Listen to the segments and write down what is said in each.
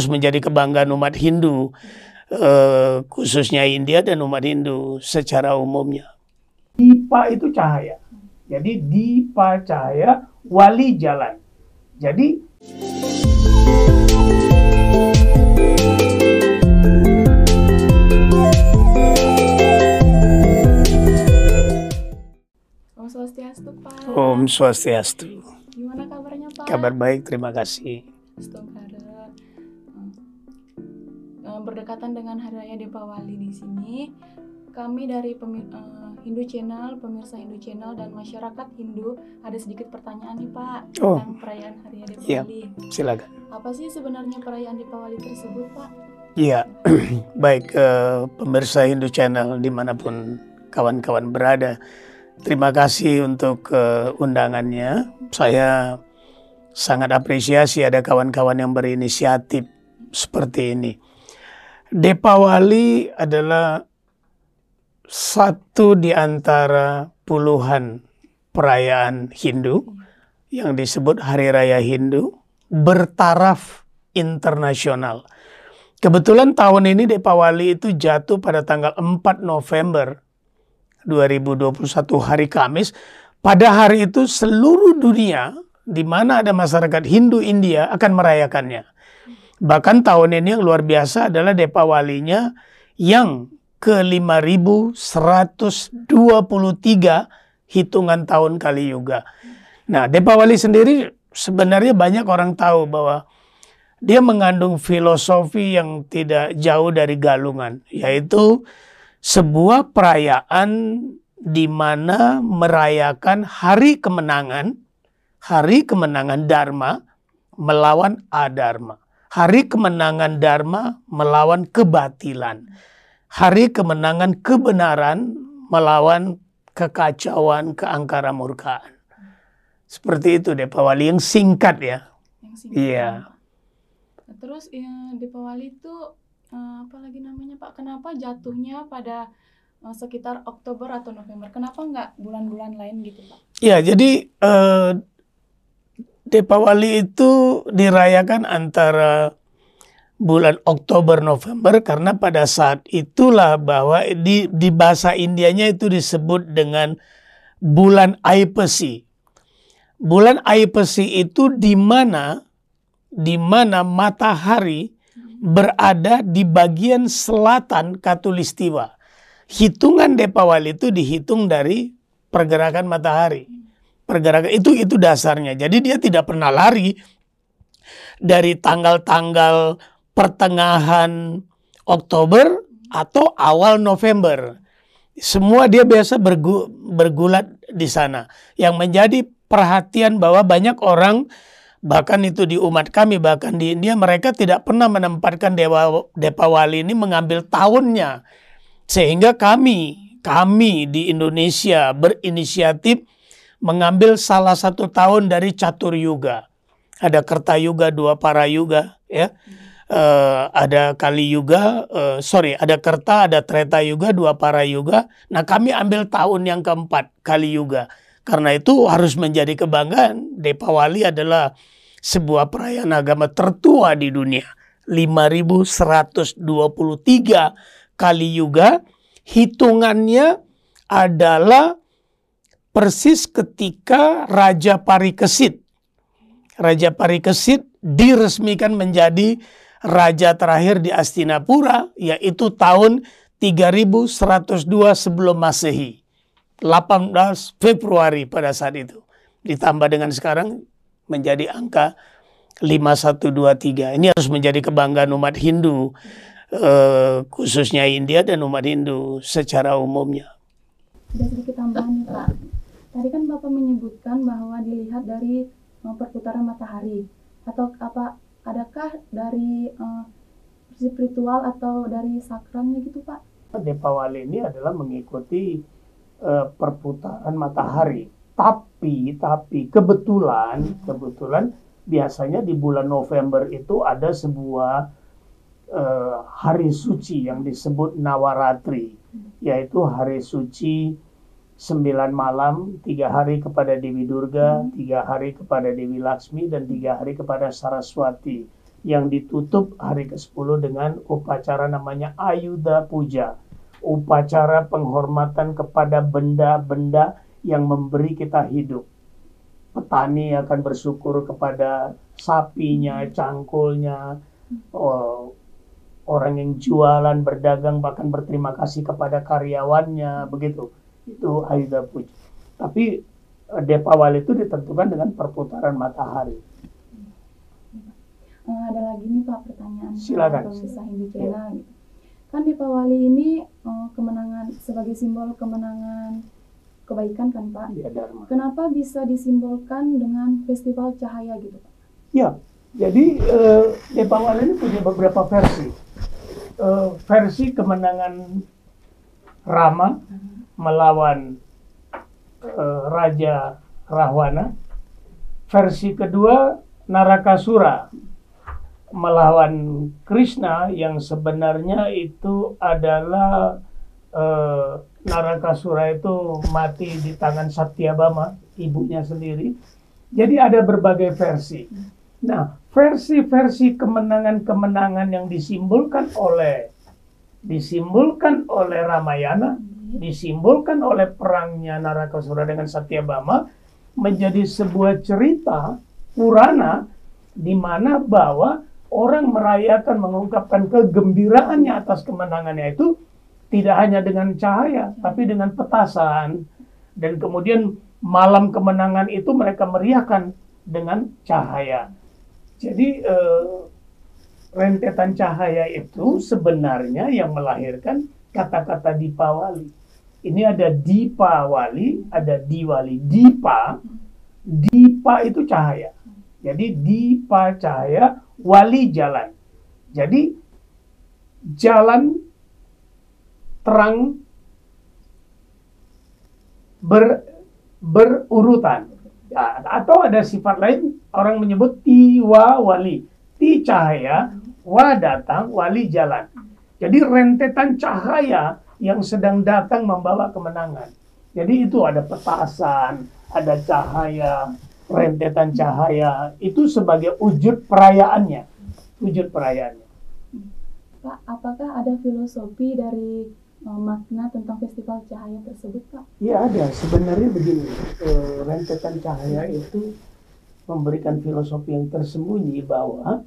harus menjadi kebanggaan umat Hindu, uh, khususnya India dan umat Hindu secara umumnya. Dipa itu cahaya. Jadi Dipa cahaya, wali jalan. Jadi Om Swastiastu, Pak. Om Swastiastu. Gimana kabarnya, Pak? Kabar baik, terima kasih. Astagfirullah. Eh, Berdekatan dengan Hari Raya Depawali di sini, kami dari pemi- eh, Hindu Channel, pemirsa Hindu Channel dan masyarakat Hindu ada sedikit pertanyaan nih Pak Oh. tentang perayaan Hari Raya Iya. Depawali. Silakan. Apa sih sebenarnya perayaan Depawali tersebut Pak? Iya, baik eh, pemirsa Hindu Channel di mana pun kawan-kawan berada. Terima kasih untuk eh, undangannya. Saya sangat apresiasi ada kawan-kawan yang berinisiatif seperti ini. Depawali adalah satu di antara puluhan perayaan Hindu yang disebut Hari Raya Hindu bertaraf internasional. Kebetulan tahun ini Depawali itu jatuh pada tanggal 4 November 2021 hari Kamis. Pada hari itu seluruh dunia di mana ada masyarakat Hindu India akan merayakannya. Bahkan tahun ini yang luar biasa adalah Depawalinya yang ke 5123 hitungan tahun kali juga. Nah, Depawali sendiri sebenarnya banyak orang tahu bahwa dia mengandung filosofi yang tidak jauh dari galungan, yaitu sebuah perayaan di mana merayakan hari kemenangan, hari kemenangan Dharma melawan adharma. Hari kemenangan Dharma melawan kebatilan. Hari kemenangan kebenaran melawan kekacauan, keangkara murkaan. Seperti itu yang singkat ya. Yang singkat. Iya. Nah, Terus ya, Depawali itu eh, apa lagi namanya Pak? Kenapa jatuhnya pada eh, sekitar Oktober atau November? Kenapa nggak bulan-bulan lain gitu Pak? Ya, jadi eh, Depawali itu dirayakan antara bulan Oktober November karena pada saat itulah bahwa di di bahasa Indianya itu disebut dengan bulan Aipasi. Bulan Aipasi itu di mana di mana matahari berada di bagian selatan Katulistiwa. Hitungan Depawali itu dihitung dari pergerakan matahari. Pergerakan itu itu dasarnya. Jadi dia tidak pernah lari dari tanggal-tanggal pertengahan Oktober atau awal November. Semua dia biasa bergu, bergulat di sana. Yang menjadi perhatian bahwa banyak orang bahkan itu di umat kami bahkan di India mereka tidak pernah menempatkan dewa Depawali ini mengambil tahunnya. Sehingga kami kami di Indonesia berinisiatif mengambil salah satu tahun dari catur yuga. Ada kerta yuga, dua para yuga, ya. Eh, ada kali yuga, eh, sorry, ada kerta, ada treta yuga, dua para yuga. Nah kami ambil tahun yang keempat kali yuga. Karena itu harus menjadi kebanggaan. Depawali adalah sebuah perayaan agama tertua di dunia. 5123 kali yuga. Hitungannya adalah persis ketika Raja Parikesit. Raja Parikesit diresmikan menjadi raja terakhir di Astinapura yaitu tahun 3102 sebelum Masehi. 18 Februari pada saat itu. Ditambah dengan sekarang menjadi angka 5123. Ini harus menjadi kebanggaan umat Hindu eh, khususnya India dan umat Hindu secara umumnya. Ada sedikit tambahan Pak. Tadi kan Bapak menyebutkan bahwa dilihat dari eh, perputaran matahari atau apa adakah dari eh, spiritual atau dari sakralnya gitu Pak? Depawali ini adalah mengikuti eh, perputaran matahari. Tapi, tapi kebetulan, kebetulan biasanya di bulan November itu ada sebuah eh, hari suci yang disebut Nawaratri, yaitu hari suci sembilan malam, tiga hari kepada Dewi Durga, tiga hari kepada Dewi Laksmi, dan tiga hari kepada Saraswati. yang ditutup hari ke-10 dengan upacara namanya Ayuda Puja. Upacara penghormatan kepada benda-benda yang memberi kita hidup. Petani akan bersyukur kepada sapinya, cangkulnya, oh, orang yang jualan, berdagang, bahkan berterima kasih kepada karyawannya, begitu. Itu Ayuda Puja. Tapi eh, Depawali itu ditentukan dengan perputaran matahari uh, ada lagi nih Pak pertanyaan Silakan. pemirsa Hindu Channel gitu. Kan Dipawali ini uh, kemenangan sebagai simbol kemenangan kebaikan kan Pak. ya Dharma. Kenapa bisa disimbolkan dengan festival cahaya gitu Pak? Ya, jadi eh, Depawali ini punya beberapa versi. Eh, versi kemenangan Rama melawan eh, Raja Rahwana. Versi kedua Narakasura melawan Krishna yang sebenarnya itu adalah eh, Narakasura itu mati di tangan Satyabama, ibunya sendiri. Jadi ada berbagai versi. Nah, versi-versi kemenangan-kemenangan yang disimbolkan oleh disimbolkan oleh Ramayana, disimbolkan oleh perangnya Narakasura dengan Satyabama menjadi sebuah cerita Purana di mana bahwa orang merayakan mengungkapkan kegembiraannya atas kemenangannya itu tidak hanya dengan cahaya tapi dengan petasan dan kemudian malam kemenangan itu mereka meriahkan dengan cahaya. Jadi eh, rentetan cahaya itu sebenarnya yang melahirkan kata-kata Dipawali. Ini ada Dipawali, ada Diwali. Dipa, Dipa itu cahaya. Jadi Dipa cahaya, wali jalan. Jadi jalan terang ber, berurutan. Ya, atau ada sifat lain orang menyebut tiwa wali. Ti cahaya, wa datang, wali jalan. Jadi rentetan cahaya yang sedang datang membawa kemenangan. Jadi itu ada petasan, ada cahaya, rentetan cahaya. Itu sebagai wujud perayaannya. Wujud perayaannya. Pak, apakah ada filosofi dari uh, makna tentang festival cahaya tersebut Pak? Ya ada. Sebenarnya begini, eh, rentetan cahaya itu memberikan filosofi yang tersembunyi bahwa eh,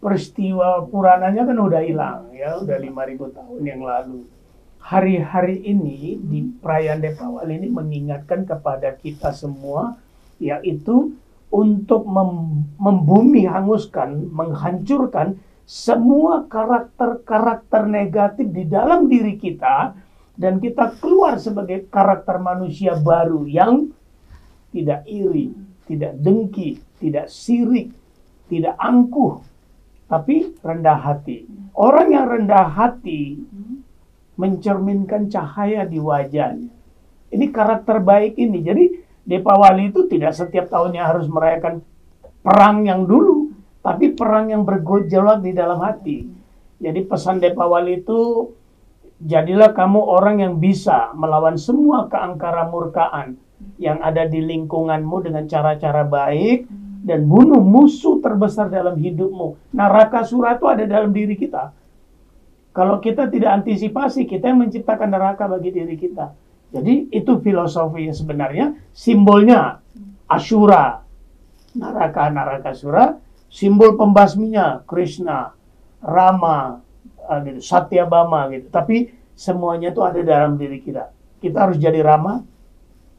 peristiwa Purananya kan udah hilang ya, udah 5000 tahun yang lalu. Hari-hari ini di perayaan Depawali ini mengingatkan kepada kita semua yaitu untuk mem- membumi hanguskan, menghancurkan semua karakter-karakter negatif di dalam diri kita dan kita keluar sebagai karakter manusia baru yang tidak iri, tidak dengki, tidak sirik, tidak angkuh, tapi rendah hati. Orang yang rendah hati mencerminkan cahaya di wajahnya. Ini karakter baik ini. Jadi Depawali itu tidak setiap tahunnya harus merayakan perang yang dulu, tapi perang yang bergejolak di dalam hati. Jadi pesan Depawali itu jadilah kamu orang yang bisa melawan semua keangkara murkaan yang ada di lingkunganmu dengan cara-cara baik dan bunuh musuh terbesar dalam hidupmu. Neraka surah itu ada dalam diri kita. Kalau kita tidak antisipasi, kita yang menciptakan neraka bagi diri kita. Jadi itu filosofi yang sebenarnya simbolnya Ashura, neraka neraka sura, simbol pembasminya Krishna, Rama, uh, gitu, Satyabama gitu. Tapi semuanya itu ada dalam diri kita. Kita harus jadi Rama,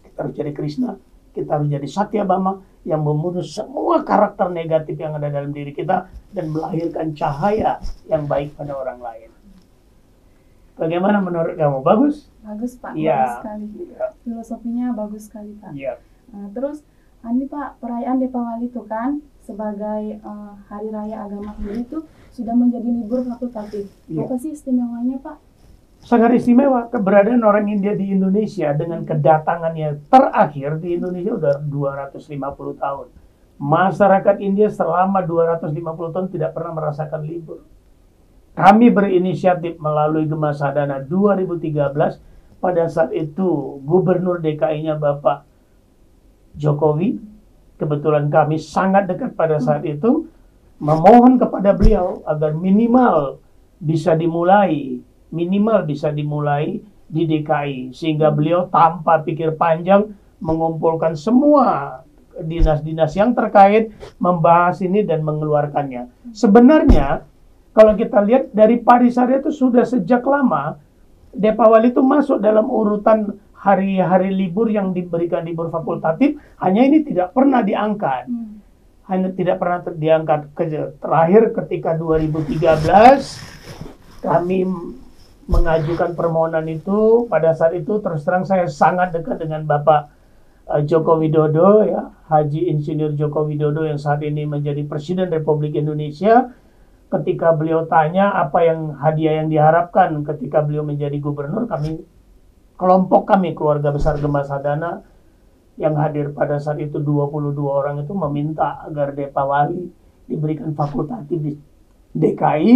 kita harus jadi Krishna, kita harus jadi Satyabama yang membunuh semua karakter negatif yang ada dalam diri kita dan melahirkan cahaya yang baik pada orang lain. Bagaimana menurut kamu? Bagus? Bagus Pak, Iya. bagus sekali. Iya. Filosofinya bagus sekali Pak. Iya. Nah, terus ini Pak perayaan Depawali itu kan sebagai eh, hari raya agama Hindu itu sudah menjadi libur fakultatif. Iya. Apa sih istimewanya Pak? Sangat istimewa keberadaan orang India di Indonesia dengan kedatangannya terakhir di Indonesia udah 250 tahun. Masyarakat India selama 250 tahun tidak pernah merasakan libur. Kami berinisiatif melalui Gema Sadana 2013 pada saat itu Gubernur DKI-nya Bapak Jokowi kebetulan kami sangat dekat pada saat itu memohon kepada beliau agar minimal bisa dimulai, minimal bisa dimulai di DKI sehingga beliau tanpa pikir panjang mengumpulkan semua dinas-dinas yang terkait membahas ini dan mengeluarkannya. Sebenarnya kalau kita lihat dari Parisari itu sudah sejak lama Depawali itu masuk dalam urutan hari-hari libur yang diberikan libur fakultatif, hanya ini tidak pernah diangkat. Hmm. Hanya tidak pernah diangkat. Terakhir ketika 2013 kami mengajukan permohonan itu pada saat itu terus terang saya sangat dekat dengan Bapak uh, Joko Widodo ya Haji Insinyur Joko Widodo yang saat ini menjadi Presiden Republik Indonesia. Ketika beliau tanya apa yang hadiah yang diharapkan ketika beliau menjadi gubernur kami kelompok kami keluarga besar Gema Sadana yang hadir pada saat itu 22 orang itu meminta agar Depa Wali diberikan fakultatif di DKI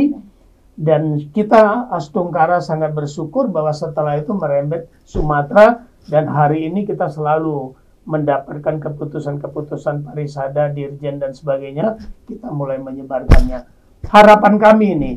dan kita Astungkara sangat bersyukur bahwa setelah itu merembet Sumatera dan hari ini kita selalu mendapatkan keputusan-keputusan parisada, dirjen dan sebagainya, kita mulai menyebarkannya. Harapan kami ini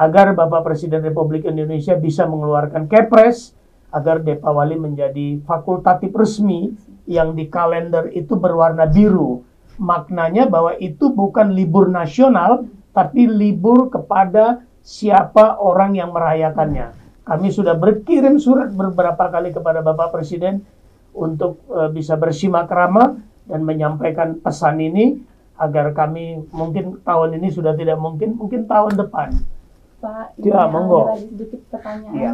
agar Bapak Presiden Republik Indonesia bisa mengeluarkan Kepres agar Depawali menjadi fakultatif resmi yang di kalender itu berwarna biru. Maknanya bahwa itu bukan libur nasional, tapi libur kepada siapa orang yang merayakannya. Kami sudah berkirim surat beberapa kali kepada Bapak Presiden untuk uh, bisa bersimak ramah dan menyampaikan pesan ini agar kami mungkin tahun ini sudah tidak mungkin, mungkin tahun depan. Pak, ya, monggo. Ada sedikit pertanyaan. Ya.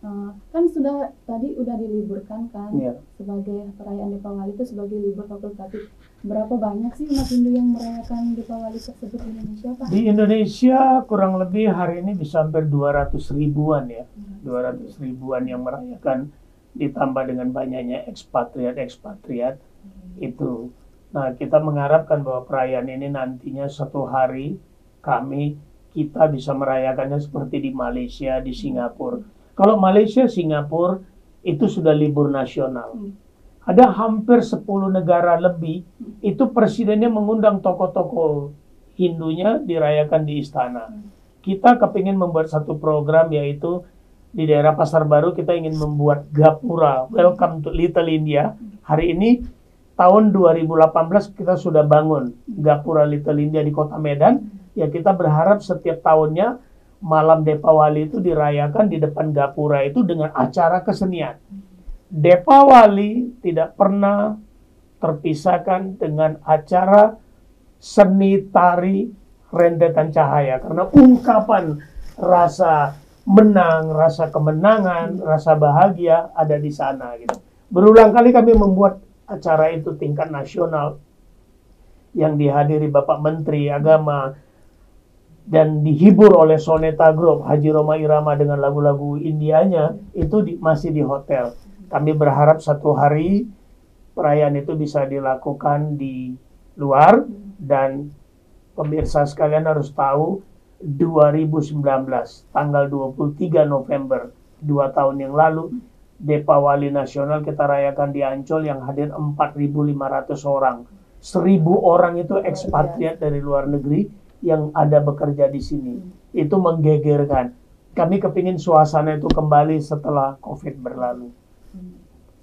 Uh, kan sudah tadi udah diliburkan kan ya. sebagai perayaan Dipawali itu sebagai libur fakultatif. Berapa banyak sih umat Hindu yang merayakan Dipawali tersebut di Indonesia, Pak? Di Indonesia kurang lebih hari ini bisa hampir 200 ribuan ya. 200 ribuan yang merayakan ditambah dengan banyaknya ekspatriat-ekspatriat hmm. itu. Nah, kita mengharapkan bahwa perayaan ini nantinya satu hari kami kita bisa merayakannya seperti di Malaysia, di Singapura. Kalau Malaysia, Singapura itu sudah libur nasional. Hmm. Ada hampir 10 negara lebih hmm. itu presidennya mengundang tokoh-tokoh Hindunya dirayakan di istana. Kita kepingin membuat satu program yaitu di daerah Pasar Baru kita ingin membuat gapura Welcome to Little India. Hari ini tahun 2018 kita sudah bangun gapura Little India di Kota Medan. Ya kita berharap setiap tahunnya malam Depawali itu dirayakan di depan gapura itu dengan acara kesenian. Depawali tidak pernah terpisahkan dengan acara seni tari rentetan cahaya karena ungkapan rasa menang, rasa kemenangan, rasa bahagia ada di sana gitu. Berulang kali kami membuat acara itu tingkat nasional yang dihadiri Bapak Menteri Agama dan dihibur oleh Soneta Group Haji Roma Irama dengan lagu-lagu Indianya itu di, masih di hotel. Kami berharap satu hari perayaan itu bisa dilakukan di luar dan pemirsa sekalian harus tahu 2019 tanggal 23 November dua tahun yang lalu Depawali Nasional kita rayakan di Ancol yang hadir 4.500 orang. 1.000 orang itu ekspatriat dari luar negeri yang ada bekerja di sini. Itu menggegerkan. Kami kepingin suasana itu kembali setelah COVID berlalu.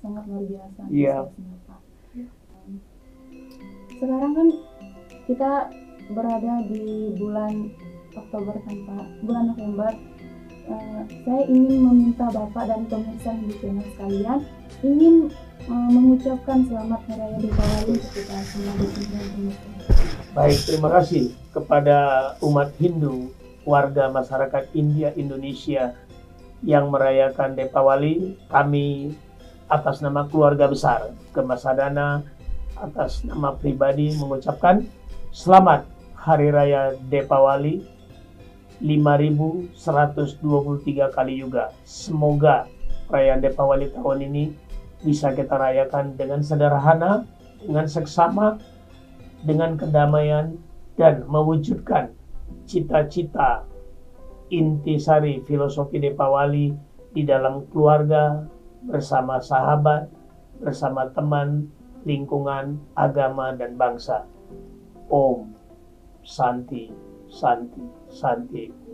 Sangat luar biasa. Iya. Sekarang kan kita berada di bulan Oktober tanpa bulan November uh, saya ingin meminta Bapak dan pemirsa di channel sekalian ingin uh, mengucapkan selamat hari raya Deepawali kepada semua dan pemirsa. Baik, terima kasih kepada umat Hindu, warga masyarakat India Indonesia yang merayakan Deepawali. Kami atas nama keluarga besar Kemasadana atas nama pribadi mengucapkan selamat Hari Raya Deepawali 5123 kali juga. Semoga perayaan Depawali tahun ini bisa kita rayakan dengan sederhana, dengan seksama, dengan kedamaian, dan mewujudkan cita-cita intisari filosofi Depawali di dalam keluarga, bersama sahabat, bersama teman, lingkungan, agama, dan bangsa. Om Santi, Santi, Santi.